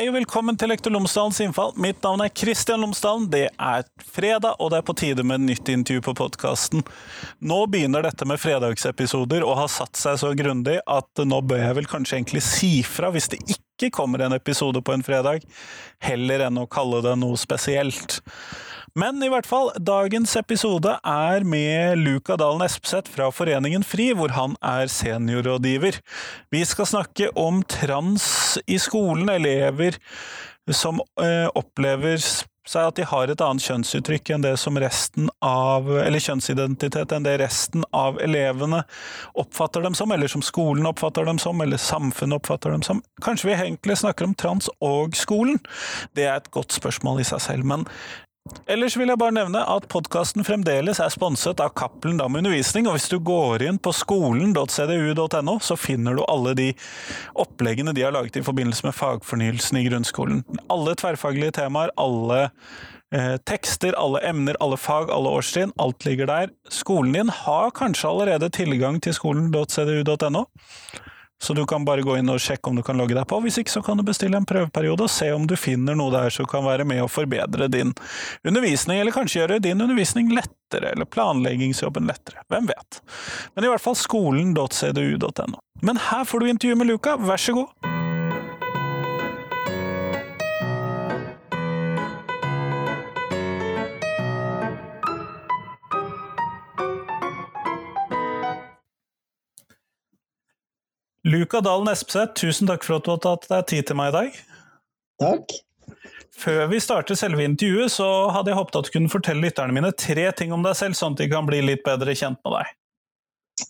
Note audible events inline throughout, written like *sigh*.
Hei og velkommen til Lektor Lomsdalens innfall. Mitt navn er Kristian Lomsdalen. Det er fredag, og det er på tide med nytt intervju på podkasten. Nå begynner dette med fredagsepisoder og har satt seg så grundig at nå bør jeg vel kanskje egentlig si fra hvis det ikke kommer en episode på en fredag, heller enn å kalle det noe spesielt. Men i hvert fall, dagens episode er med Luka Dalen Espeseth fra Foreningen FRI, hvor han er seniorrådgiver. Vi skal snakke om trans i skolen, elever som øh, opplever seg at de har et annet kjønnsuttrykk enn det som resten av Eller kjønnsidentitet enn det resten av elevene oppfatter dem som, eller som skolen oppfatter dem som, eller samfunnet oppfatter dem som. Kanskje vi egentlig snakker om trans og skolen? Det er et godt spørsmål i seg selv, men Ellers vil jeg bare nevne at podkasten fremdeles er sponset av Cappelen Dam Undervisning, og hvis du går inn på skolen.cdu.no, så finner du alle de oppleggene de har laget i forbindelse med fagfornyelsen i grunnskolen. Alle tverrfaglige temaer, alle eh, tekster, alle emner, alle fag, alle årstrinn, alt ligger der. Skolen din har kanskje allerede tilgang til skolen.cdu.no. Så du kan bare gå inn og sjekke om du kan logge deg på. Hvis ikke så kan du bestille en prøveperiode og se om du finner noe der som kan være med å forbedre din undervisning, eller kanskje gjøre din undervisning lettere, eller planleggingsjobben lettere. Hvem vet. Men i hvert fall skolen.cdu.no. Men her får du intervju med Luka, vær så god. Luka Dalen Espeseth, tusen takk for at du har tatt deg tid til meg i dag. Takk. Før vi starter selve intervjuet, så hadde jeg håpet at du kunne fortelle lytterne mine tre ting om deg selv, sånn at de kan bli litt bedre kjent med deg.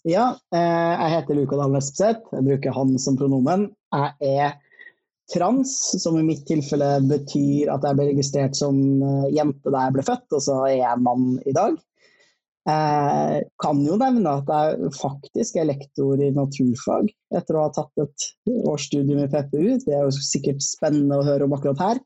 Ja, eh, jeg heter Luka Dalen Espeseth. Jeg bruker han som pronomen. Jeg er trans, som i mitt tilfelle betyr at jeg ble registrert som eh, jente da jeg ble født, og så er jeg mann i dag. Jeg kan jo nevne at jeg faktisk er lektor i naturfag etter å ha tatt et årsstudium i PPU. Det er jo sikkert spennende å høre om akkurat her.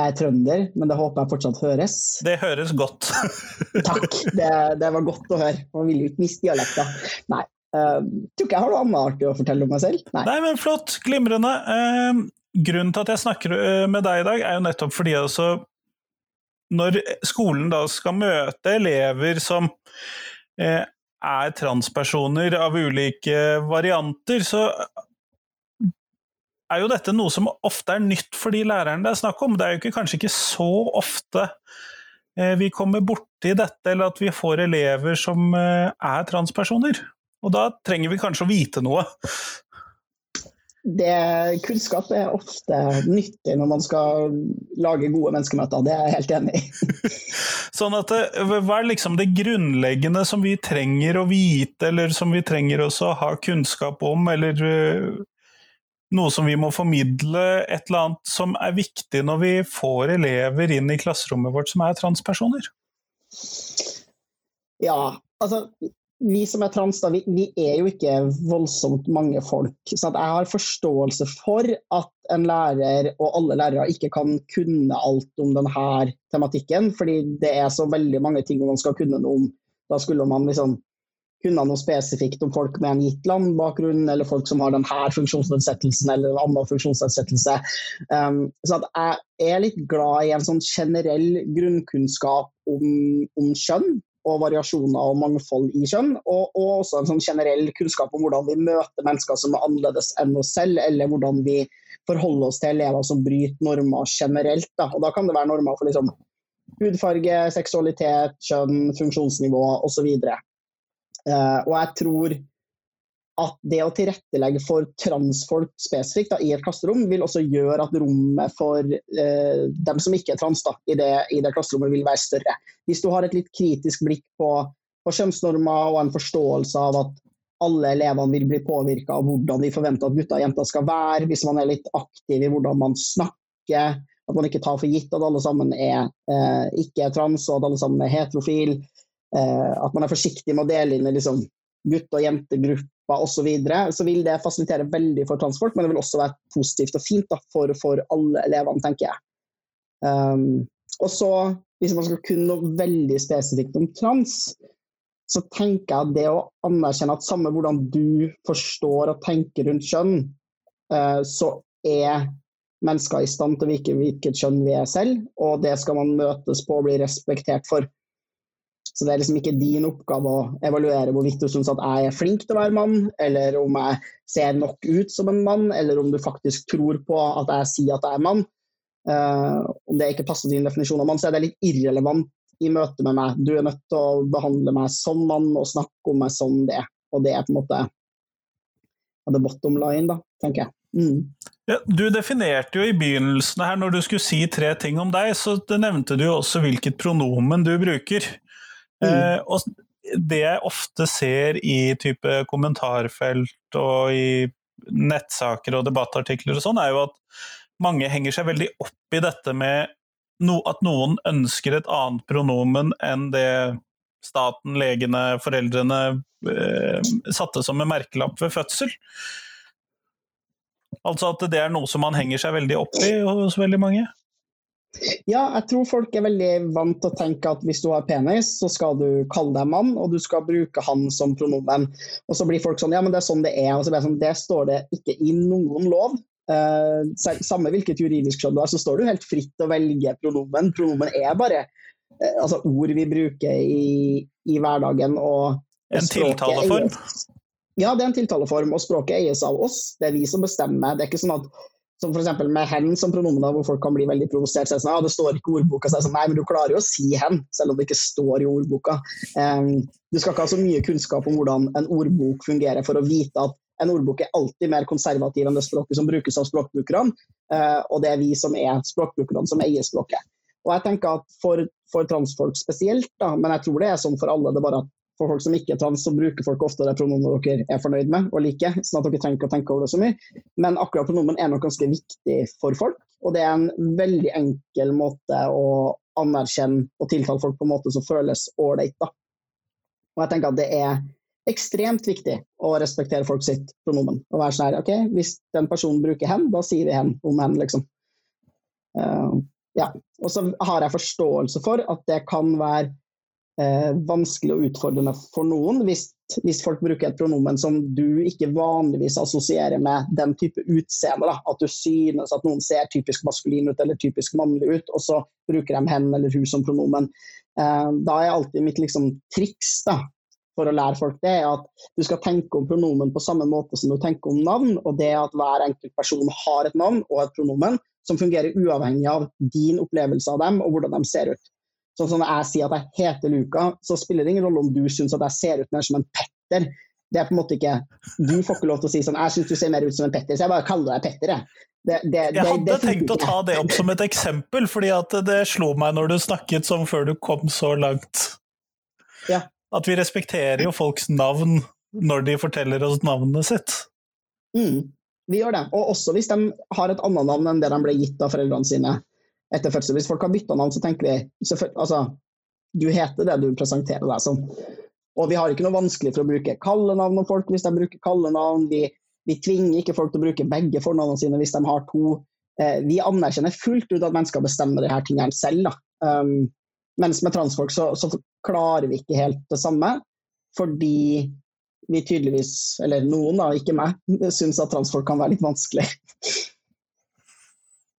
Jeg er trønder, men det håper jeg fortsatt høres. Det høres godt. *laughs* Takk, det, det, var godt å høre. Man vil jo ikke miste dialekta. Nei. Uh, tror ikke jeg har noe annet artig å fortelle om meg selv. Nei, Nei men flott. Glimrende. Uh, grunnen til at jeg snakker med deg i dag, er jo nettopp fordi jeg også når skolen da skal møte elever som eh, er transpersoner av ulike varianter, så er jo dette noe som ofte er nytt for de lærerne det er snakk om. Det er jo ikke, kanskje ikke så ofte eh, vi kommer borti dette, eller at vi får elever som eh, er transpersoner. Og da trenger vi kanskje å vite noe det, kunnskap er ofte nyttig når man skal lage gode menneskemøter, det er jeg helt enig i. *laughs* sånn at det, Hva er liksom det grunnleggende som vi trenger å vite, eller som vi trenger også å ha kunnskap om, eller uh, noe som vi må formidle, et eller annet som er viktig når vi får elever inn i klasserommet vårt som er transpersoner? Ja, altså vi som er trans, da, vi, vi, er jo ikke voldsomt mange folk. Så jeg har forståelse for at en lærer og alle lærere ikke kan kunne alt om denne tematikken, fordi det er så veldig mange ting man skal kunne noe om. Da skulle man liksom kunne noe spesifikt om folk med en gitt landbakgrunn, eller folk som har denne funksjonsnedsettelsen eller en annen funksjonsnedsettelse. Um, så jeg er litt glad i en sånn generell grunnkunnskap om, om kjønn og variasjoner og mangfold i kjønn. Og, og, også en sånn generell kunnskap om hvordan vi møter mennesker som er annerledes enn oss selv, eller hvordan vi forholder oss til elever som bryter normer generelt. Da. Og da kan det være normer for liksom, hudfarge, seksualitet, kjønn, funksjonsnivå osv. Uh, eh, og jeg tror at det å tilrettelegge for transfolk spesifikt da, i et klasserom, vil også gjøre at rommet for eh, dem som ikke er trans da, i, det, i, det, klasserommet, vil være større. Hvis du har et litt kritisk blikk på, på kjønnsnormer og en forståelse av at alle elevene vil bli påvirka av hvordan de forventer at gutter og jenter skal være, hvis man er litt aktiv i hvordan man snakker, at man ikke tar for gitt at alle sammen er eh, ikke er trans og at alle sammen er heterofile, eh, at man er forsiktig med å dele inn i liksom, gutte- og jentegrupper grupper osv., så, videre, så vil det fasilitere veldig for transfolk, men det vil også være positivt og fint da, for, for, alle elevene, tenker jeg. Um, og så, hvis man skal kunne noe veldig spesifikt om trans, så tenker jeg at det å anerkjenne at samme hvordan du forstår og tenker rundt kjønn, uh, så er mennesker i stand til å vite hvilket kjønn vi er selv, og det skal man møtes på og bli respektert for. Så det er liksom ikke din oppgave å evaluere hvorvidt du syns at jeg er flink til å være mann, eller om jeg ser nok ut som en mann, eller om du faktisk tror på at jeg sier at jeg er mann. Uh, om det ikke passer din definisjon av mann, så er det litt irrelevant i møte med meg. Du er nødt til å behandle meg som mann og snakke om meg som det. Og det er på en måte the bottom line, da, tenker jeg. Mm. Ja, du definerte jo i begynnelsen her, når du skulle si tre ting om deg, så nevnte du jo også hvilket pronomen du bruker. Mm. Eh, og det jeg ofte ser i type kommentarfelt og i nettsaker og debattartikler og sånn, er jo at mange henger seg veldig opp i dette med no, at noen ønsker et annet pronomen enn det staten, legene, foreldrene eh, satte som en merkelapp ved fødsel. Altså at det er noe som man henger seg veldig opp i hos veldig mange? Ja, jeg tror folk er veldig vant til å tenke at hvis du har penis, så skal du kalle deg mann, og du skal bruke han som pronomen. Og så blir folk sånn ja, men det er sånn det er. Og så blir det sånn, det står det ikke i noen lov. Uh, samme hvilket juridisk kjønn du har, så står du helt fritt til å velge pronomen. Pronomen er bare uh, altså ord vi bruker i, i hverdagen. og En tiltaleform? Ja, det er en tiltaleform, og språket eies av oss. Det er vi som bestemmer. Det er ikke sånn at som f.eks. med 'hen' som pronomen, hvor folk kan bli veldig provosert. Så sånn, ah, det står ikke i ordboka. Så sånn, Nei, men du klarer jo å si 'hen', selv om det ikke står i ordboka. Um, du skal ikke ha så mye kunnskap om hvordan en ordbok fungerer for å vite at en ordbok er alltid mer konservativ enn det språket som brukes av språkbrukerne. Uh, og det er vi som er språkbrukerne som eier språket. Og jeg tenker at For, for transfolk spesielt, da, men jeg tror det er sånn for alle, det er bare at for folk som ikke er trans, så bruker folk ofte det pronomenet dere er fornøyd med og liker. sånn at dere trenger ikke å tenke over det så mye. Men akkurat pronomen er nok ganske viktig for folk. Og det er en veldig enkel måte å anerkjenne og tiltale folk på en måte som føles ålreit. Og jeg tenker at det er ekstremt viktig å respektere folk sitt pronomen. Og være sånn her, ok, Hvis den personen bruker hen, da sier vi hen om hen, liksom. Uh, ja. Og så har jeg forståelse for at det kan være eh, vanskelig og utfordrende for noen hvis, hvis, folk bruker et pronomen som du ikke vanligvis assosierer med den type utseende. Da. At du synes at noen ser typisk maskulin ut eller typisk mannlig ut, og så bruker de hen eller hun som pronomen. Eh, da er alltid mitt liksom, triks da, for å lære folk det, at du skal tenke om pronomen på samme måte som du tenker om navn. Og det at hver enkelt person har et navn og et pronomen som fungerer uavhengig av din opplevelse av dem og hvordan de ser ut. Sånn som jeg sier at jeg heter Luka, så spiller det ingen rolle om du syns at jeg ser ut mer som en Petter. Det er på en måte ikke Du får ikke lov til å si sånn Jeg syns du ser mer ut som en Petter, så jeg bare kaller deg Petter, jeg. Det, det, jeg hadde det, tenkt å ta det opp som et eksempel, fordi det slo meg når du snakket sånn før du kom så langt. Ja. At vi respekterer jo folks navn når de forteller oss navnet sitt. Mm, vi gjør det. Og også hvis de har et annet navn enn det de ble gitt av foreldrene sine etter fødsel. Hvis folk har bytta navn, så tenker vi altså, du heter det du presenterer deg som. Og vi har ikke noe vanskelig for å bruke kallenavn om folk hvis de bruker kallenavn. Vi, vi tvinger ikke folk til å bruke begge fornavnene sine hvis de har to. Eh, vi anerkjenner fullt ut at mennesker bestemmer disse tingene selv. Um, mens med transfolk så, så, klarer vi ikke helt det samme, fordi vi tydeligvis, eller noen da, ikke meg, *laughs* syns at transfolk kan være litt vanskelig.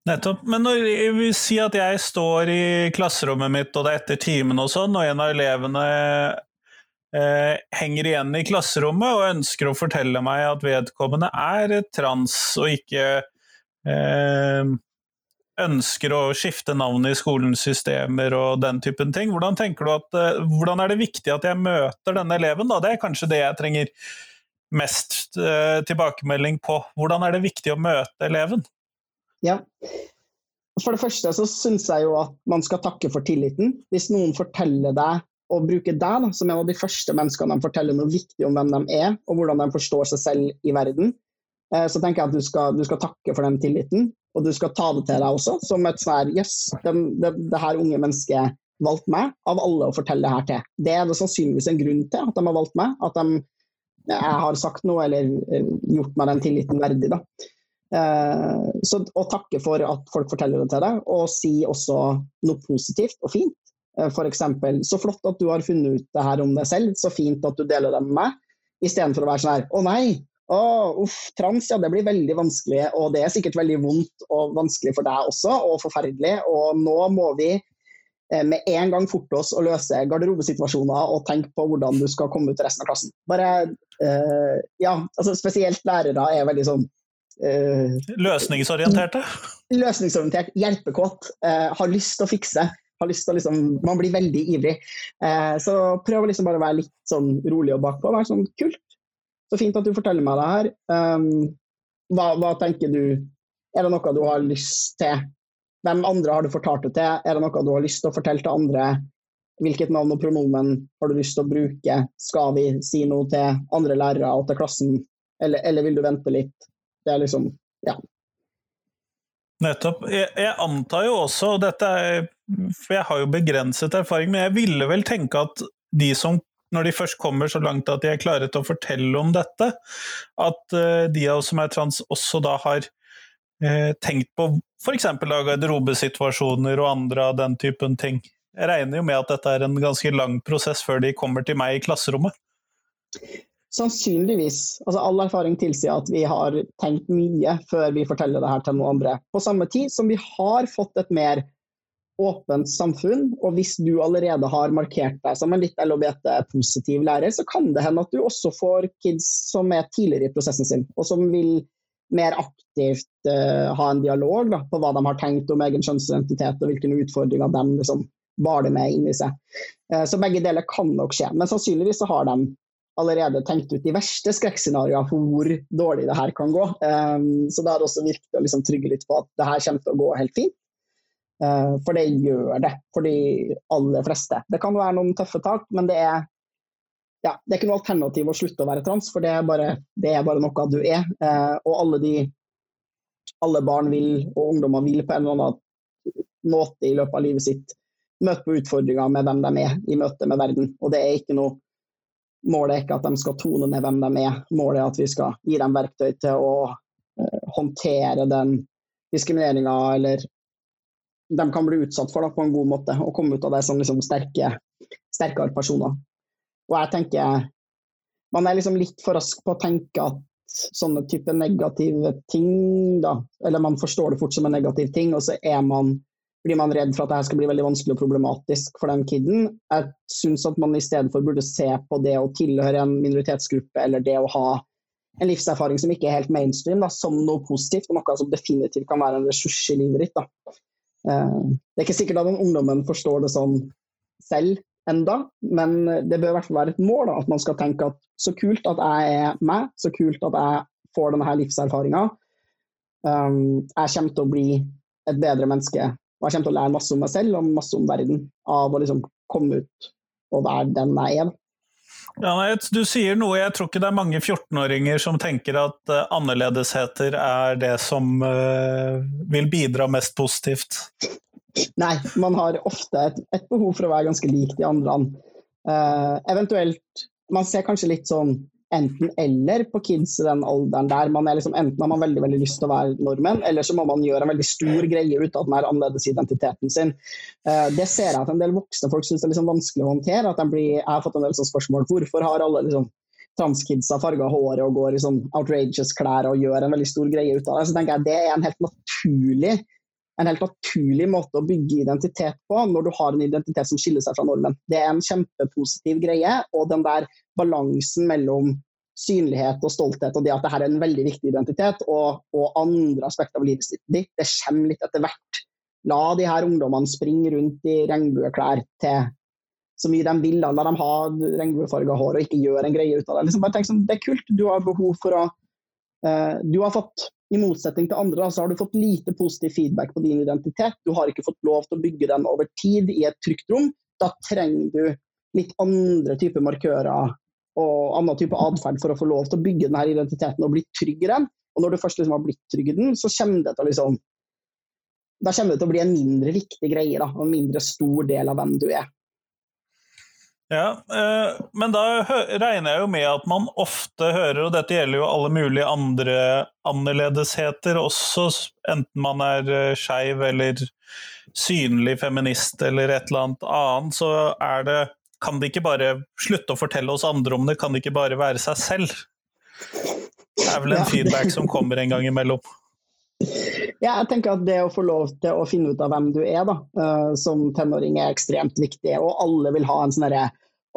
Nettopp. Men når vi sier at jeg står i klasserommet mitt, og det er etter timen og sånn, og en av elevene eh, henger igjen i klasserommet og ønsker å fortelle meg at vedkommende er trans og ikke eh, ønsker å skifte navn i skolens systemer og den typen ting, hvordan at, eh, hvordan er det viktig at jeg møter denne eleven? Da? Det er kanskje det jeg trenger mest eh, tilbakemelding på. Hvordan er det viktig å møte eleven? Ja. For det første så syns jeg jo at man skal takke for tilliten. Hvis noen forteller deg og bruker deg da, som en av de første menneskene de forteller noe viktig om hvem de er, og hvordan de forstår seg selv i verden, eh, så tenker jeg at du skal, du skal, takke for den tilliten. Og du skal ta det til deg også, som et sånn Jøss, yes, det, det, her unge mennesket valgte meg, av alle å fortelle det her til. Det er det sannsynligvis en grunn til at de har valgt meg. At de, jeg har sagt noe eller eh, gjort meg den tilliten verdig. da. Eh, så å takke for at folk forteller det til deg, og si også noe positivt og fint. Eh, F.eks.: Så flott at du har funnet ut det her om deg selv, så fint at du deler det med meg. Istedenfor å være sånn her Å nei, å, uff, trans, ja, det blir veldig vanskelig, og det er sikkert veldig vondt og vanskelig for deg også, og forferdelig. Og nå må vi eh, med en gang forte oss å løse garderobesituasjoner og tenke på hvordan du skal komme ut til resten av klassen. Bare, uh, ja, altså Spesielt lærere er veldig sånn uh, Løsningsorienterte? Løsningsorientert, hjelpekåt, uh, har lyst til å fikse. Har lyst til å liksom, man blir veldig ivrig. så prøv å liksom bare være litt sånn rolig og bakpå. Være sånn kult, så fint at du forteller meg det her. Um, hva, hva, tenker du? Er det noe du har lyst til? Hvem andre har du fortalt det til? Er det noe du har lyst til å fortelle til andre? Hvilket navn og pronomen har du lyst til å bruke? Skal vi si noe til andre lærere og til klassen, eller, eller vil du vente litt? Det er liksom, ja. Nettopp. Jeg, jeg, antar jo også, dette er, for jeg har jo begrenset erfaring, men jeg ville vel tenke at de som når de først kommer så langt at de er klare til å fortelle om dette, at uh, de av oss som er trans også da har uh, tenkt på f.eks. garderobesituasjoner og andre av den typen ting. Jeg regner jo med at dette er en ganske lang prosess før de kommer til meg i klasserommet. Sannsynligvis. Altså, all erfaring tilsier at vi har tenkt mye før vi forteller det her til noen andre. På samme tid som vi har fått et mer åpent samfunn. Og hvis du allerede har markert deg som en litt LHBT-positiv lærer, så kan det hende at du også får kids som er tidligere i prosessen sin, og som vil mer aktivt uh, ha en dialog da, på hva de har tenkt om egen kjønnsidentitet og hvilke utfordringer de liksom det med inni seg. Uh, så begge deler kan nok skje. Men sannsynligvis så har de allerede tenkt ut de verste skrekkscenarioene for hvor dårlig det her kan gå. Um, så det er også viktig å liksom trygge litt på at det her kommer til å gå helt fint. Uh, for det gjør det for de aller fleste. Det kan være noen tøffe tak, men det er, ja, det er ikke noe alternativ å slutte å være trans, for det er bare, det er bare noe du er. Uh, og alle, de, alle barn vil, og ungdommer vil på en eller annen måte i løpet av livet sitt møte på utfordringer med hvem de er i møte med verden. Og det er ikke noe Målet er ikke at de skal tone ned hvem de er, målet er at vi skal gi dem verktøy til å uh, håndtere den diskrimineringa eller de kan bli utsatt for da, på en god måte, og komme ut av det som liksom sterke, sterkere personer. Og jeg tenker Man er liksom litt for rask på å tenke at sånne type negative ting, da, eller man forstår det fort som en negativ ting, og så er man blir man redd for at dette skal bli veldig vanskelig og problematisk for den kiden. Jeg syns at man i stedet for burde se på det å tilhøre en minoritetsgruppe eller det å ha en livserfaring som ikke er helt mainstream, da, som noe positivt, og noe som definitivt kan være en ressurs i livet ditt. Da. Eh, det er ikke sikkert at den ungdommen forstår det sånn selv enda, men det bør i hvert fall være et mål da, at man skal tenke at så kult at jeg er meg, så kult at jeg får denne livserfaringa. Um, jeg kommer til å bli et bedre menneske, og jeg kommer til å lære masse om meg selv og masse om verden av å liksom komme ut og være den jeg er. Ja, du sier noe, jeg tror ikke det er mange 14-åringer som tenker at uh, annerledesheter er det som uh, vil bidra mest positivt. Nei, man har ofte et, et behov for å være ganske lik de andre. Uh, eventuelt Man ser kanskje litt sånn enten-eller på kids i den alderen der. Man er liksom, enten har man veldig veldig lyst til å være nordmenn, eller så må man gjøre en veldig stor greie ut av den her annerledesidentiteten sin. Uh, det ser jeg at en del voksne folk syns er liksom vanskelig å håndtere. at blir, Jeg har fått en del spørsmål. Hvorfor har alle liksom, transkidsa farga håret og går i sånn outrageous klær og gjør en veldig stor greie ut av det? Så tenker jeg Det er en helt naturlig en helt naturlig måte å bygge identitet på når du har en identitet som skiller seg fra nordmenn. Det er en kjempepositiv greie, og den der balansen mellom synlighet og stolthet og det at dette er en veldig viktig identitet, og, og andre aspekter av livet ditt, det kommer litt etter hvert. La de her ungdommene springe rundt i regnbueklær til så mye de vil. La dem ha regnbuefarga hår og ikke gjøre en greie ut av det. Liksom bare tenk sånn, Det er kult. Du har behov for å uh, Du har fått, i motsetning til andre, så har du fått lite positiv feedback på din identitet. Du har ikke fått lov til å bygge den over tid i et trygt rom. Da trenger du litt andre typer markører og annen type atferd for å få lov til å bygge denne identiteten og bli trygg i den. Og når du først liksom har blitt trygg i den, så kommer det til å liksom da kommer det til å bli en mindre viktig greie. Da, en mindre stor del av hvem du er. Ja, eh, Men da regner jeg jo med at man ofte hører, og dette gjelder jo alle mulige andre annerledesheter også, enten man er eh, skeiv eller synlig feminist eller et eller annet annet, så er det kan de ikke bare slutte å fortelle oss andre om det, kan de ikke bare være seg selv? Det er vel en feedback som kommer en gang imellom. Ja, jeg tenker at det å få lov til å finne ut av hvem du er da, uh, som tenåring er ekstremt viktig. Og alle vil ha en sånn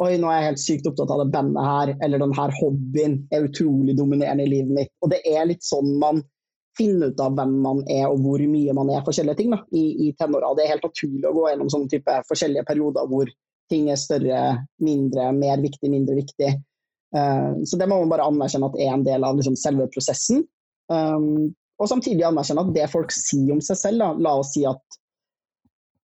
Oi, nå er jeg helt sykt opptatt av det bandet her, eller den her hobbyen er utrolig dominerende i livet mitt. Og det er litt sånn man finner ut av hvem man er og hvor mye man er forskjellige ting da, i, i tenåra. Det er helt naturlig å gå gjennom sånne type forskjellige perioder hvor ting er større, mindre, mer viktig, mindre viktig. Uh, så det må man bare anerkjenne at er en del av liksom, selve prosessen. Um, og samtidig anerkjenne at det folk sier om seg selv, da, la oss si at,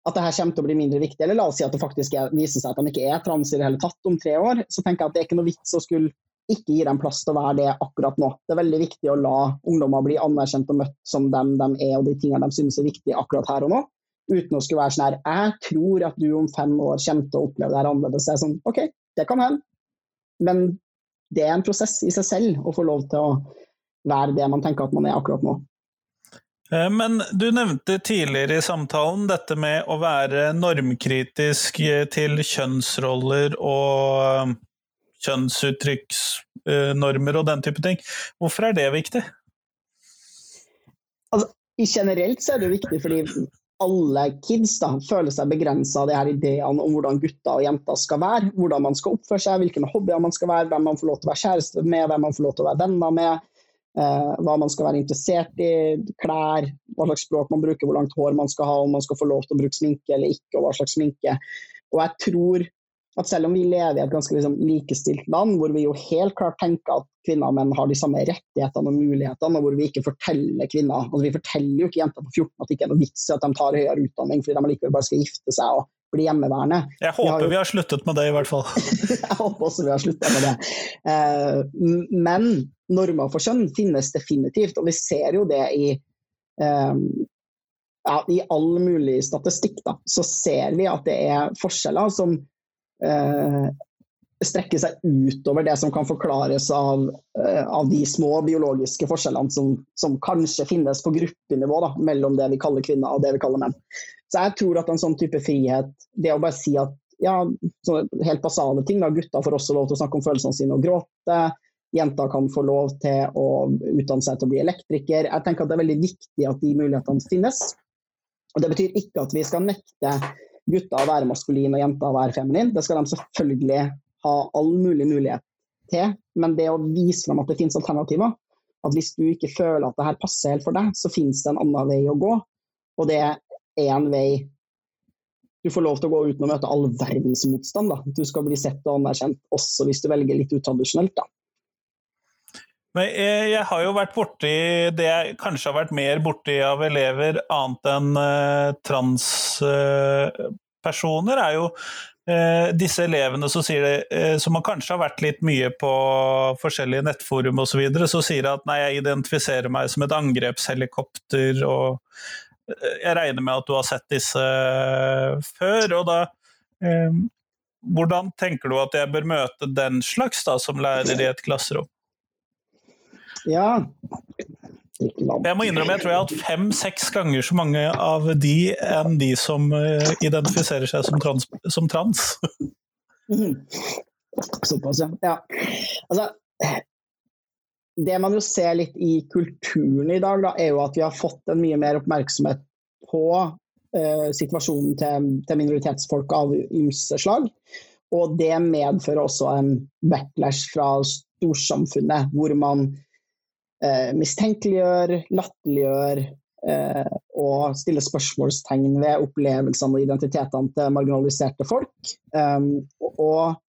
at det her kommer til å bli mindre viktig, eller la oss si at det faktisk er, viser seg at de ikke er trans i det hele tatt om tre år, så tenker jeg at det er ikke noe vits å skulle ikke gi dem plass til å være det akkurat nå. Det er veldig viktig å la ungdommer bli anerkjent og møtt som dem de er og de tingene de synes er viktige akkurat her og nå. Uten å skulle være sånn her Jeg tror at du om fem år kommer til å oppleve det her annerledes. Det er sånn, OK, det kan hende. Men det er en prosess i seg selv å få lov til å være det man tenker at man er akkurat nå. Eh, men du nevnte tidligere i samtalen dette med å være normkritisk til kjønnsroller og eh, kjønnsuttrykksnormer og den type ting. Hvorfor er det viktig? Altså, generelt så er det viktig fordi alle kids da, føler seg begrensa av de her ideene om hvordan gutter og jenter skal være. Hvordan man skal oppføre seg, hvilke hobbyer man skal være, hvem man får lov til å være kjæreste med, hvem man får lov til å være venner med. Eh, hva man skal være interessert i, klær, hva slags språk man bruker, hvor langt hår man skal ha, om man skal få lov til å bruke sminke eller ikke, og hva slags sminke. Og jeg tror at selv om vi lever i et ganske liksom, likestilt land, hvor vi jo helt klart tenker at kvinner og menn har de samme rettighetene og mulighetene, og hvor vi ikke forteller kvinner altså Vi forteller jo ikke jenter på 14 at det ikke er noe vits i at de tar høyere utdanning fordi de likevel bare skal gifte seg og bli hjemmeværende. Jeg håper vi har, vi har sluttet med det, i hvert fall. *laughs* jeg håper også vi har sluttet med det. Eh, men normer for kjønn finnes definitivt, og vi ser jo det i eh, ja, I all mulig statistikk da, så ser vi at det er forskjeller som eh, strekker seg utover det som kan forklares av, eh, av de små biologiske forskjellene som, som kanskje finnes på gruppenivå da, mellom det vi kaller kvinner og det vi kaller menn. Så jeg tror at en sånn type frihet, det å bare si at ja, helt basale ting, da, gutter får også lov til å snakke om følelsene sine og gråte, jenter kan få lov til å utdanne seg til å bli elektriker. Jeg tenker at Det er veldig viktig at de mulighetene finnes. Og Det betyr ikke at vi skal nekte gutter å være maskuline og jenter å være feminin. Det skal de selvfølgelig ha all mulig mulighet til. Men det å vise dem at det finnes alternativer, at hvis du ikke føler at det her passer helt for deg, så finnes det en annen vei å gå. Og det en vei du får lov til å gå uten å møte all verdens motstand. Da. Du skal bli sett og anerkjent også hvis du velger litt utradisjonelt. da. Men jeg, har jo vært borti det jeg kanskje har vært mer borti av elever, annet enn uh, transpersoner, uh, er jo uh, disse elevene som sier det, som kanskje har vært litt mye på forskjellige nettforum osv., så, videre, så sier de at nei, jeg identifiserer meg som et angrepshelikopter, og jeg regner med at du har sett disse før. og da Hvordan tenker du at jeg bør møte den slags da, som lærer i et klasserom? Ja. Jeg må innrømme jeg tror jeg har hatt fem-seks ganger så mange av de enn de som identifiserer seg som trans. Som trans. *laughs* Såpass, ja. ja. Altså, det man jo ser litt i kulturen i dag, da, er jo at vi har fått en mye mer oppmerksomhet på uh, situasjonen til, til, minoritetsfolk av ymse slag. Og det medfører også en backlash fra storsamfunnet, hvor man eh, mistenkeliggjør, latterliggjør eh, og stiller spørsmålstegn ved opplevelsene og identitetene til marginaliserte folk. Um, og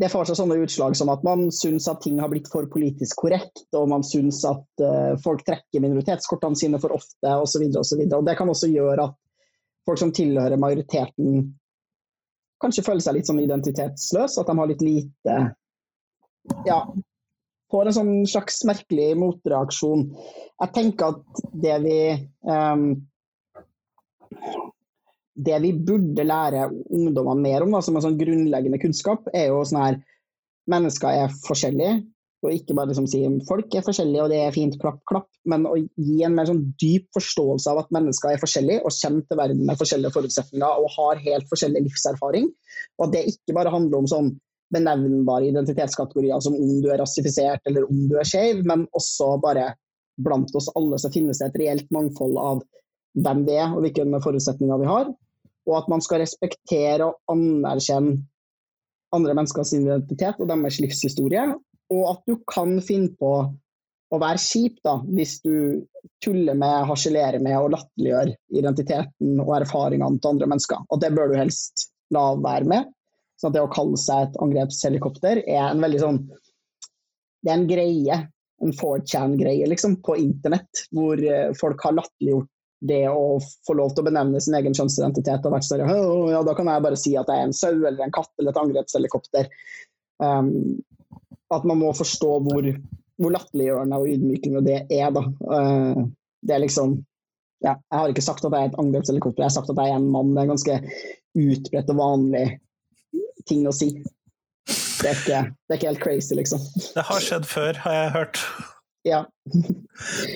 det får seg sånne utslag som at man syns at ting har blitt for politisk korrekt, og man syns at uh, folk trekker minoritetskortene sine for ofte osv. Det kan også gjøre at folk som tilhører majoriteten, kanskje føler seg litt sånn identitetsløse. At de har litt lite ja, får en sånn slags merkelig motreaksjon. Jeg tenker at det vi um, Det vi burde lære ungdommene mer om, da, som en sånn grunnleggende kunnskap, er jo sånn her Mennesker er forskjellige. Og ikke bare liksom si folk er forskjellige og det er fint, klapp, klapp. Men å gi en mer sånn dyp forståelse av at mennesker er forskjellige og kommer til verden med forskjellige forutsetninger og har helt forskjellig livserfaring. Og at det ikke bare handler om sånn benevnbare identitetskategorier som om du er rasifisert eller om du er skeiv, men også bare blant oss alle så finnes det et reelt mangfold av hvem vi er og hvilke forutsetninger vi har. Og at man skal respektere og anerkjenne andre menneskers identitet og deres livshistorie. Og at du kan finne på å være kjip da, hvis du tuller med, harselerer med og latterliggjør identiteten og erfaringene til andre mennesker. Og det bør du helst la være med. Så det å kalle seg et angrepshelikopter er en veldig sånn Det er en greie, en 4chan-greie, liksom, på internett, hvor eh, folk har latterliggjort det å få lov til å benevne sin egen kjønnsidentitet og vært sånn ja, da kan jeg bare si at jeg er en sau eller en katt eller et angrepshelikopter. Um, at man må forstå hvor, hvor latterliggjørende og ydmykende det er. Da. Uh, det er liksom ja, Jeg har ikke sagt at jeg er et angrepshelikopter, jeg har sagt at jeg er en mann. Det er en ganske utbredt og vanlig ting å si. Det er, ikke, det er ikke helt crazy, liksom. Det har skjedd før, har jeg hørt. Ja.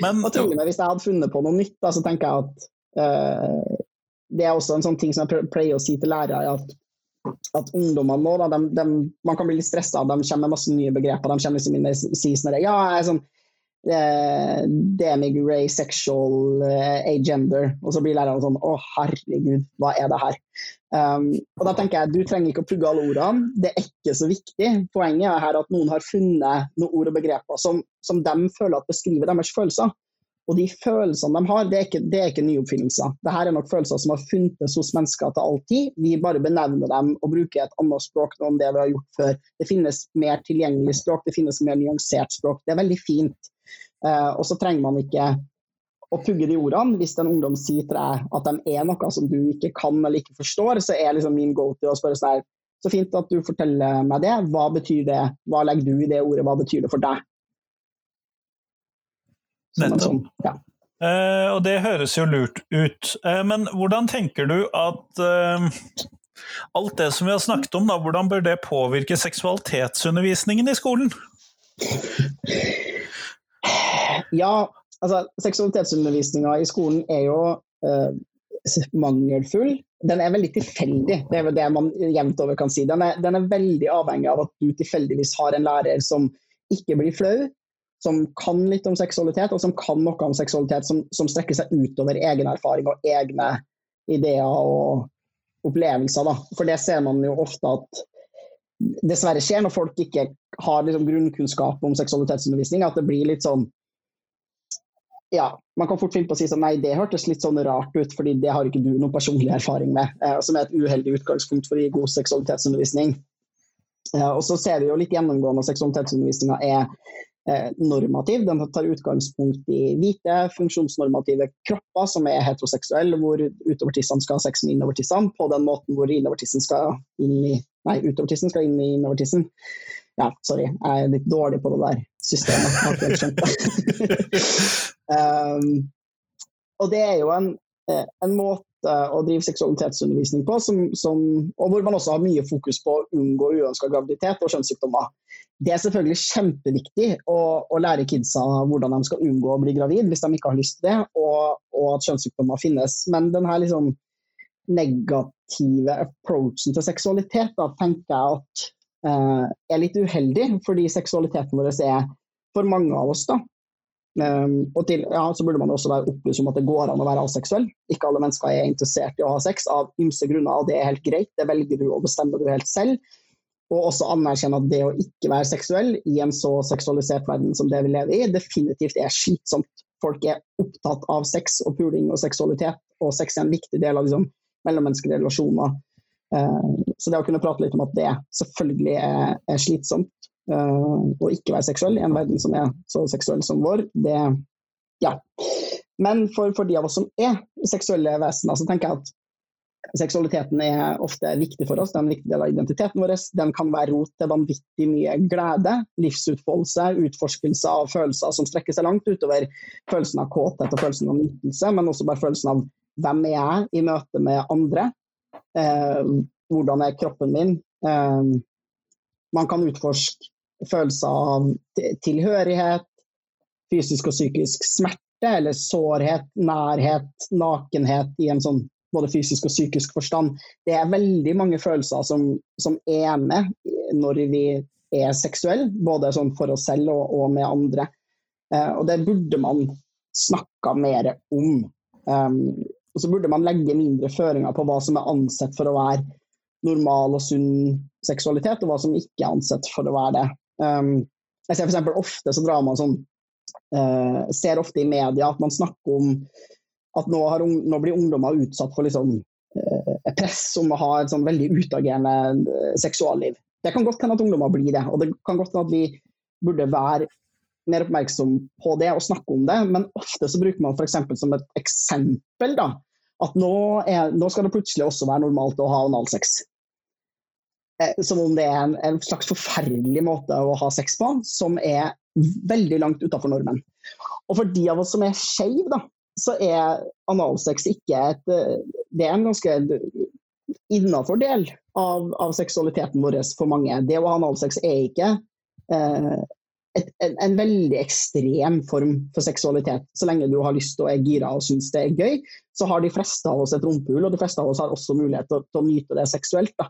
Men, og til og med hvis jeg hadde funnet på noe nytt, da, så tenker jeg at uh, det er også en sånn ting som jeg pleier å si til lærere, at, at ungdommene nå, da, de, de, man kan bli litt stressa, de kommer med masse nye begreper. De kommer liksom inn og sier sånn ja, jeg er sånn eh, demigray, sexual, eh, agender. Og så blir læreren sånn Å, herregud, hva er det her? Um, og da tenker jeg Du trenger ikke å pugge alle ordene. Det er ikke så viktig. Poenget er her at noen har funnet noen ord og begreper som, som de føler at beskriver deres følelser. Og de følelsene de har, det er ikke, det er ikke nyoppfinnelser. Dette er nok følelser som har funtes hos mennesker til all tid. Vi bare benevner dem og bruker et annet språk enn det vi har gjort før. Det finnes mer tilgjengelig språk, det finnes mer nyansert språk. Det er veldig fint. Eh, og så trenger man ikke å pugge de ordene. Hvis en ungdom sier til deg at de er noe som du ikke kan eller ikke forstår, så er liksom min go to å spørre sånn Så fint at du forteller meg det. Hva betyr det? Hva legger du i det ordet? Hva betyr det for deg? Nettopp. Sånn, ja. eh, og det høres jo lurt ut. Eh, men hvordan tenker du at eh, alt det som vi har snakket om, da, hvordan bør det påvirke seksualitetsundervisningen i skolen? Ja, altså seksualitetsundervisninga i skolen er jo eh, mangelfull. Den er veldig tilfeldig, det er vel det man jevnt over kan si. Den er, den er, veldig avhengig av at du tilfeldigvis har en lærer som ikke blir flau, som kan litt om seksualitet, og som kan noe om seksualitet som, som strekker seg utover egen erfaring og egne ideer og opplevelser. Da. For det ser man jo ofte at dessverre skjer når folk ikke har liksom grunnkunnskap om seksualitetsundervisning, at det blir litt sånn ja, man kan fort finne på å si sånn nei, det hørtes litt sånn rart ut, fordi det har ikke du noen personlig erfaring med. Eh, som er et uheldig utgangspunkt for å gi god seksualitetsundervisning. Eh, og så ser vi jo litt gjennomgående at seksualitetsundervisninga er eh, normativ. Den tar utgangspunkt i hvite, funksjonsnormative kropper som er heteroseksuelle, hvor utovertissene skal ha sex med innovertissene på den måten hvor innovertissen skal inn i Nei, utovertissen skal inn i innovertissen. Ja, sorry, jeg er litt dårlig på det der systemet. Jeg har ikke helt skjønt det. um, og det er jo en, eh, en, måte å drive seksualitetsundervisning på, som, som, og hvor man også har mye fokus på å unngå uønska graviditet og kjønnssykdommer. Det er selvfølgelig kjempeviktig å, å, lære kidsa hvordan de skal unngå å bli gravid hvis de ikke har lyst til det, og, og at kjønnssykdommer finnes. Men denne liksom negative approachen til seksualitet da, tenker jeg at er litt uheldig, fordi seksualiteten vår er for mange av oss. da. Um, og til, ja, så burde man også være opplyst om at det går an å være aseksuell. Ikke alle mennesker er interessert i å ha sex av ymse grunner, og det er helt greit. Det velger du og bestemmer du helt selv. Og også anerkjenne at det å ikke være seksuell i en så seksualisert verden som det vi lever i, definitivt er slitsomt. Folk er opptatt av sex og puling og seksualitet, og sex er en viktig del av liksom, mellommenneskelige relasjoner. Eh, så det å kunne prate litt om at det selvfølgelig er, er slitsomt uh, å ikke være seksuell i en verden som er så seksuell som vår, det Ja. Men for, for, de av oss som er seksuelle vesener, så tenker jeg at seksualiteten er ofte viktig for oss. Det er en viktig del av identiteten vår. Den kan være rot til vanvittig mye glede, livsutfoldelse, utforskelse av følelser som strekker seg langt utover følelsen av kåthet og følelsen av nytelse, men også bare følelsen av hvem er jeg i møte med andre, Eh, hvordan er kroppen min? Eh, man kan utforske følelser av tilhørighet, fysisk og psykisk smerte eller sårhet, nærhet, nakenhet i en sånn både fysisk og psykisk forstand. Det er veldig mange følelser som, som er med når vi er seksuelle, både sånn for oss selv og, og med andre. Eh, og det burde man snakka mer om. Um, og så burde man legge mindre føringer på hva som er ansett for å være normal og sunn seksualitet, og hva som ikke er ansett for å være det. Um, jeg ser f.eks. ofte så drar man sånn uh, Ser ofte i media at man snakker om at nå, har, nå blir ungdommer utsatt for liksom, uh, press om å ha et sånn veldig utagerende uh, seksualliv. Det kan godt hende at ungdommer blir det, og det kan godt hende at vi burde være mer oppmerksom på det og snakke om det, men ofte så bruker man f.eks. som et eksempel da, at nå, er, nå, skal det plutselig også være normalt å ha analsex. Eh, som om det er en, en, slags forferdelig måte å ha sex på, som er veldig langt utafor normen. Og for de av oss som er skeive, så er analsex ikke et eh, Det er en ganske innafor del av, av, seksualiteten vår for mange. Det å ha analsex er ikke eh, et, en, en, veldig ekstrem form for seksualitet. Så lenge du har lyst og er gira og syns det er gøy, så har de fleste av oss et rumpehull, og de fleste av oss har også mulighet til, til å nyte det seksuelt.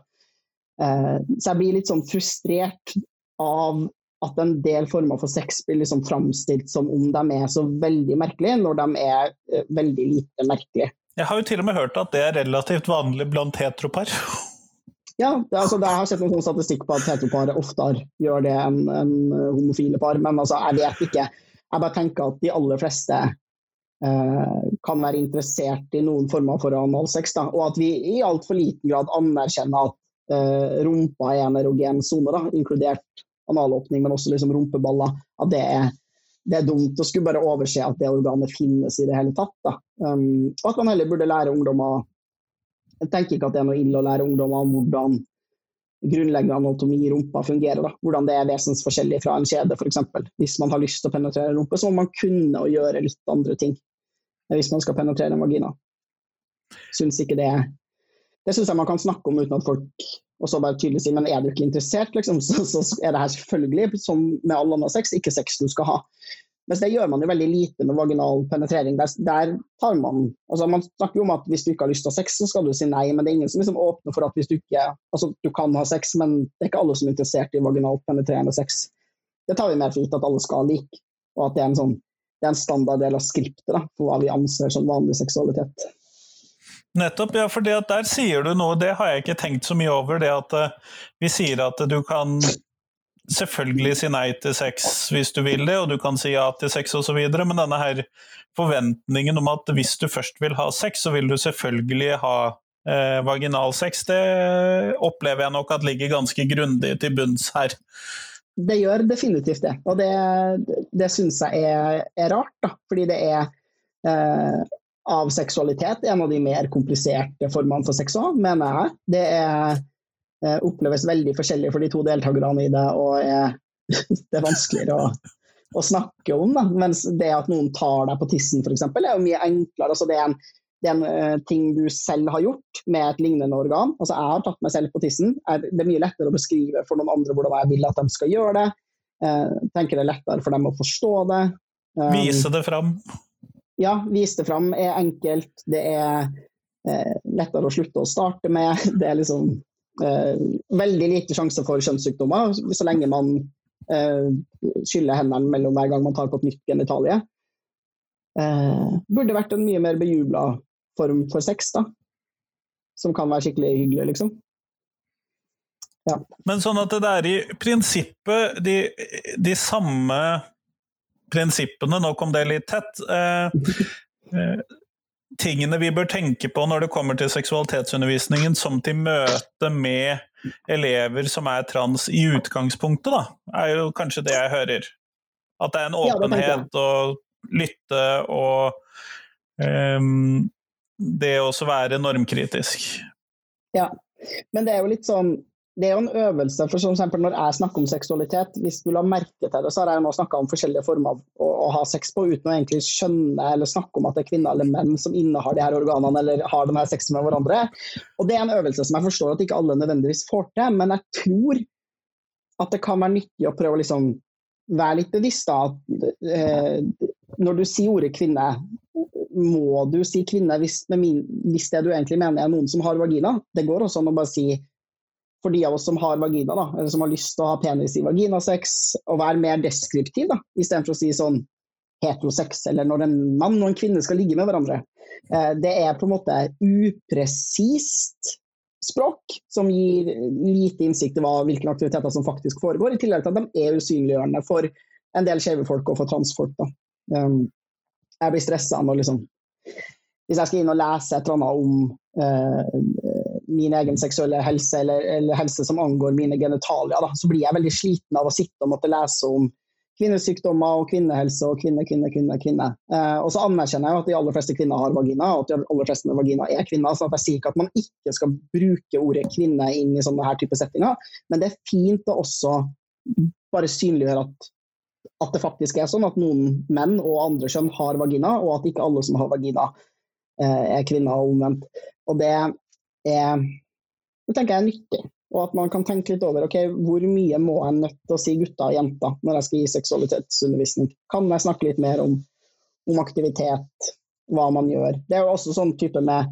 Eh, så jeg blir litt sånn frustrert av at en del former for sex blir liksom framstilt som om de er så veldig merkelige, når de er eh, veldig lite merkelige. Jeg har jo til og med hørt at det er relativt vanlig blant heteropar. *laughs* Ja, det, altså, jeg har sett noen statistikk på at heteropar oftere gjør det enn en homofile par, men altså, jeg vet ikke. Jeg bare tenker at de aller fleste eh, kan være interessert i noen former for analsex, da, og at vi i altfor liten grad anerkjenner at eh, rumpa er en erogen sone, inkludert analåpning, men også liksom rumpeballer. At det er det er dumt å skulle bare overse at det organet finnes i det hele tatt. Um, og at man heller burde lære ungdommer Jeg tenker ikke at det er noe ille å lære ungdommer om hvordan grunnleggende anatomi i rumpa fungerer. Da. Hvordan det er vesensforskjellig fra en kjede, f.eks. Hvis man har lyst til å penetrere en rumpe, så må man kunne å gjøre litt andre ting hvis man skal penetrere en vagina. Syns ikke det Det syns jeg man kan snakke om uten at folk og så bare tydelig si men er du ikke interessert, liksom, *laughs* så, så, er det her selvfølgelig, som med all annen sex, ikke sex du skal ha. Mens det gjør man jo veldig lite med vaginal penetrering. Der, der tar Man altså man snakker jo om at hvis du ikke har lyst til å ha sex, så skal du si nei, men det er ingen som liksom åpner for at hvis du ikke altså du kan ha sex, men det er ikke alle som er interessert i vaginalt penetrerende sex. Det tar vi mer for gitt at alle skal ha lik, og at det er en, sånn, det er en standard del av skriptet da, for hva vi anser som vanlig seksualitet. Nettopp, ja, for der sier du noe, det har jeg ikke tenkt så mye over. Det at uh, vi sier at du kan selvfølgelig si nei til sex hvis du vil det, og du kan si ja til sex osv., men denne her forventningen om at hvis du først vil ha sex, så vil du selvfølgelig ha eh, vaginalsex, det opplever jeg nok at ligger ganske grundig til bunns her. Det gjør definitivt det, og det, det syns jeg er, er, rart. Da. Fordi det er eh, av seksualitet en av de mer kompliserte formene for sex òg, mener jeg. Det er, oppleves veldig forskjellig for de to deltakerne i det, og er, *laughs* det er vanskeligere å, å snakke om. Da. Mens det at noen tar deg på tissen, f.eks., er jo mye enklere. Altså, det er en, det er en uh, ting du selv har gjort med et lignende organ. Altså, jeg har tatt meg selv på tissen. Det er mye lettere å beskrive for noen andre hvordan jeg vil at de skal gjøre det. Uh, tenker det er lettere for dem å forstå det. Um, Vise det fram ja, vise det fram er enkelt. Det er uh, lettere å slutte å starte med. *laughs* Det er liksom eh, veldig lite sjanse for kjønnssykdommer så lenge man eh, skyller hendene mellom hver gang man tar på et nytt genitalie. Eh, burde vært en mye mer bejubla form for sex, da. Som kan være skikkelig hyggelig, liksom. Ja. Men sånn at det er i prinsippet de, de samme prinsippene, nå kom det litt tett. Eh, *laughs* eh, tingene vi bør tenke på når det kommer til seksualitetsundervisningen, som til møte med elever som er trans i utgangspunktet, da, er jo kanskje det jeg hører. At det er en åpenhet og lytte og um, det å være normkritisk. Ja, men det er jo litt sånn det er jo en øvelse. for eksempel Når jeg snakker om seksualitet, hvis du la merke til det, så har jeg nå snakka om forskjellige former å, å, ha sex på, uten å egentlig skjønne eller snakke om at det er kvinner eller menn som innehar de her organene eller har de her sexen med hverandre. Og Det er en øvelse som jeg forstår at ikke alle nødvendigvis får til, men jeg tror at det kan være nyttig å prøve å liksom være litt bevisst da, at eh, når du sier ordet kvinne, må du si kvinne hvis, min, hvis, det du egentlig mener er noen som har vagina. Det går også an å bare si for de av oss som har vagina, da, eller som har lyst til å ha penis i vaginasex, og være mer deskriptiv, da, istedenfor å si sånn heterosex, eller når en mann og en kvinne skal ligge med hverandre. Eh, det er på en måte upresist språk som gir lite innsikt i hva, hvilke aktiviteter som faktisk foregår, i tillegg til at de er usynliggjørende for en del skeive folk og for transfolk. Da. Um, jeg blir stressa når liksom Hvis jeg skal inn og lese et eller annet om uh, min egen seksuelle helse, eller, eller, helse som angår mine genitalier, da, så blir jeg veldig sliten av å sitte og måtte lese om kvinnesykdommer og kvinnehelse og kvinne, kvinne, kvinne. kvinne. Eh, og så anerkjenner jeg at de aller fleste kvinner har vagina, og at de aller fleste med vagina er kvinner. så Jeg sier ikke at man ikke skal bruke ordet kvinne inn i sånne her type settinger, men det er fint å også bare synliggjøre at, at det faktisk er sånn at noen menn og andre kjønn har vagina, og at ikke alle som har vagina, eh, er kvinner og omvendt. Og det er det tenker jeg er nyttig. Og at man kan tenke litt over ok, hvor mye må jeg nødt til å si gutter og jenter når jeg skal gi seksualitetsundervisning. Kan jeg snakke litt mer om, om aktivitet, hva man gjør. Det er jo også sånn type med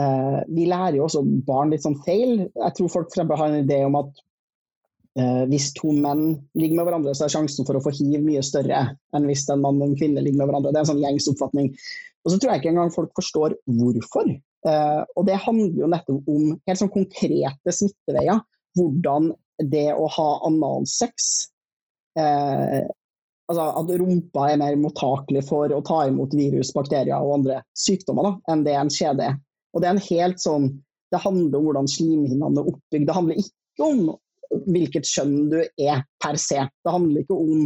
eh, Vi lærer jo også barn litt sånn feil. Jeg tror folk for har en idé om at eh, hvis to menn ligger med hverandre, så er sjansen for å få hiv mye større enn hvis en mann og en kvinne ligger med hverandre. Det er en sånn gjengs oppfatning. Og så tror jeg ikke engang folk forstår hvorfor. Uh, og det handler jo nettopp om helt sånn konkrete smitteveier. Hvordan det å ha analsex eh, altså At rumpa er mer mottakelig for å ta imot virus, bakterier og andre sykdommer da, enn det en skjede er. Og det er en helt sånn Det handler om hvordan slimhinnene er oppbygd. Det handler ikke om hvilket kjønn du er per se. Det handler ikke om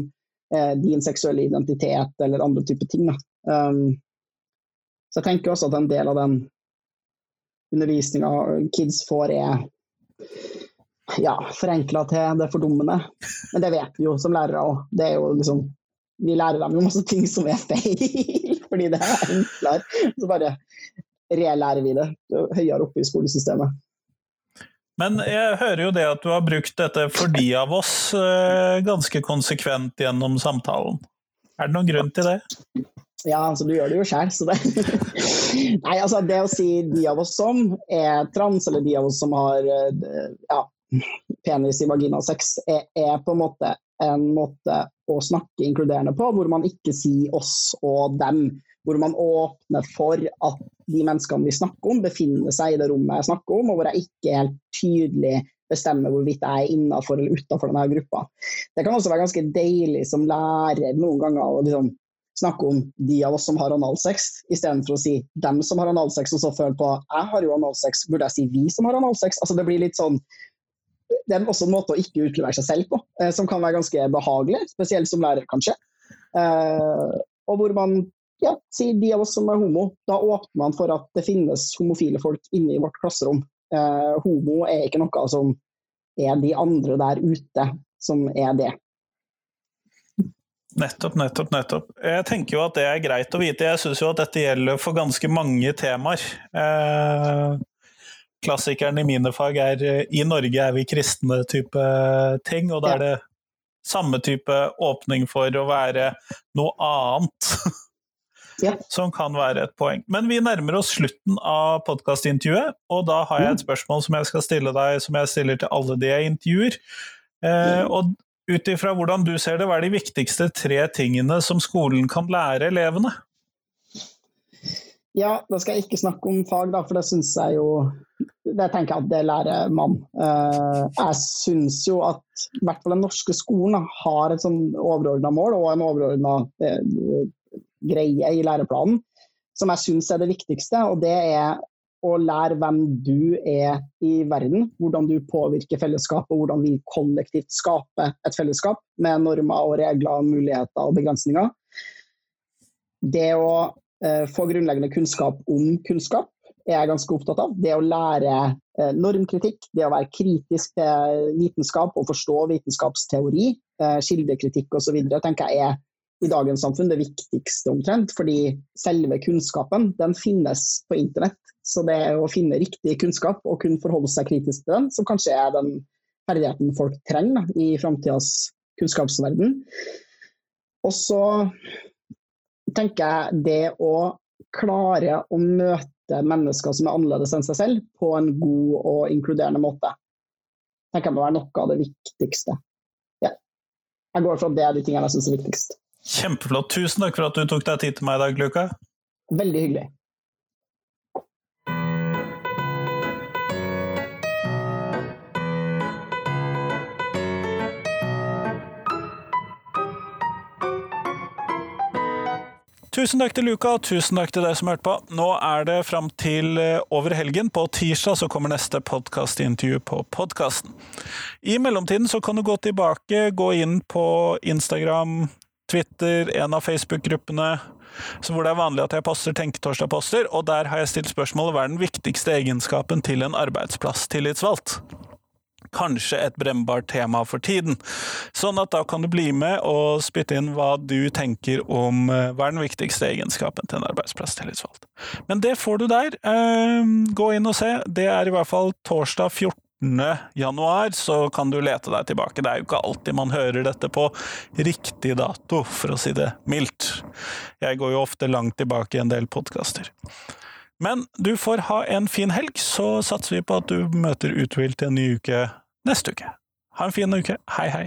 eh, din seksuelle identitet eller andre typer ting. Um, så jeg tenker også at en del av den undervisninga kids får, er ja, forenkla til det fordummende. Men det vet vi jo som lærere òg. Det er jo liksom Vi lærer dem jo masse ting som er feil, *laughs* fordi det er enklere. Så bare relærer vi det høyere oppe i skolesystemet. Men jeg hører jo det at du har brukt dette for de av oss eh, ganske konsekvent gjennom samtalen. Er det noen grunn til det? Ja, altså du gjør det jo sjæl, så det *laughs* Nei, altså det å si de av oss som er trans, eller de av oss som har eh, ja, penis i vaginasex, er, er på en måte en måte å snakke inkluderende på, hvor man ikke sier oss og dem. Hvor man åpner for at de menneskene vi snakker om, befinner seg i det rommet jeg snakker om, og hvor jeg ikke helt tydelig bestemmer hvorvidt jeg er innafor eller utafor denne gruppa. Det kan også være ganske deilig som lærer noen ganger å liksom snakke om de av oss som har analsex, istedenfor å si dem som har analsex, og så føle på jeg har jo analsex, burde jeg si vi som har analsex? Altså Det blir litt sånn det er også en måte å ikke utlevere seg selv på, eh, som kan være ganske behagelig, spesielt som lærer, kanskje. Eh, og hvor man ja, sier de av oss som er homo, da åpner man for at det finnes homofile folk inne i vårt klasserom. Eh, homo er ikke noe som er de andre der ute som er det. Nettopp, nettopp, nettopp. Jeg tenker jo at det er greit å vite. Jeg syns jo at dette gjelder for ganske mange temaer. Eh, klassikeren i mine fag er eh, 'I Norge er vi kristne' type ting, og da er det samme type åpning for å være noe annet. Ja. *laughs* Som kan være et poeng. Men vi nærmer oss slutten av podkastintervjuet, og da har jeg et mm. spørsmål som jeg skal stille deg, som jeg stiller til alle de jeg intervjuer. Eh, og ut ifra hvordan du ser det, hva er de viktigste tre tingene som skolen kan lære elevene? Ja, da skal jeg ikke snakke om fag, da, for det syns jeg jo Det tenker jeg at det lærer man. Eh, jeg syns jo at i hvert fall den norske skolen har et sånn overordna mål og en overordna eh, greie i læreplanen som jeg syns er det viktigste. Og det er å lære hvem du er i verden, hvordan du påvirker fellesskapet, og hvordan vi kollektivt skaper et fellesskap med normer og regler, muligheter og begrensninger. Det å eh, få grunnleggende kunnskap om kunnskap er jeg ganske opptatt av. Det å lære eh, normkritikk, det å være kritisk til vitenskap og forstå vitenskapsteori, eh, kildekritikk osv., tenker jeg er i dagens samfunn det viktigste omtrent. Fordi selve kunnskapen den finnes på internett. Så det å finne riktig kunnskap og kunne forholde seg kritisk til den, som kanskje er den ferdigheten folk trenger i framtidas kunnskapsverden. Og så tenker jeg det å klare å møte mennesker som er annerledes enn seg selv, på en god og inkluderende måte. tenker jeg må være noe av det viktigste. Ja. Jeg går for at det er de tingene jeg syns er viktigst. Kjempeflott. Tusen takk for at du tok deg tid til meg i dag, Luka. Veldig hyggelig. Tusen takk til Luka, og tusen takk til deg som hørte på. Nå er det fram til eh, over helgen. På tirsdag så kommer neste podkastintervju på podkasten. I mellomtiden så kan du gå tilbake, gå inn på Instagram, Twitter, en av Facebook-gruppene hvor det er vanlig at jeg poster Tenketorsdag-poster, og der har jeg stilt spørsmålet hva er den viktigste egenskapen til en arbeidsplasstillitsvalgt? kanskje et brennbart tema for tiden. Sånn at da kan du bli med og spytte inn hva du tenker om eh, hva er den viktigste egenskapen til en arbeidsplasstillitsvalgt. Men det får du der. Ehm, gå inn og se. Det er i hvert fall torsdag 14 januar, så kan du lete deg tilbake. Det er jo ikke alltid man hører dette på riktig dato, for å si det mildt. Jeg går jo ofte langt tilbake i en del podkaster. Men du får ha en fin helg, så satser vi på at du møter Uthvilt til en ny uke neste uke. Ha en fin uke. Hei, hei.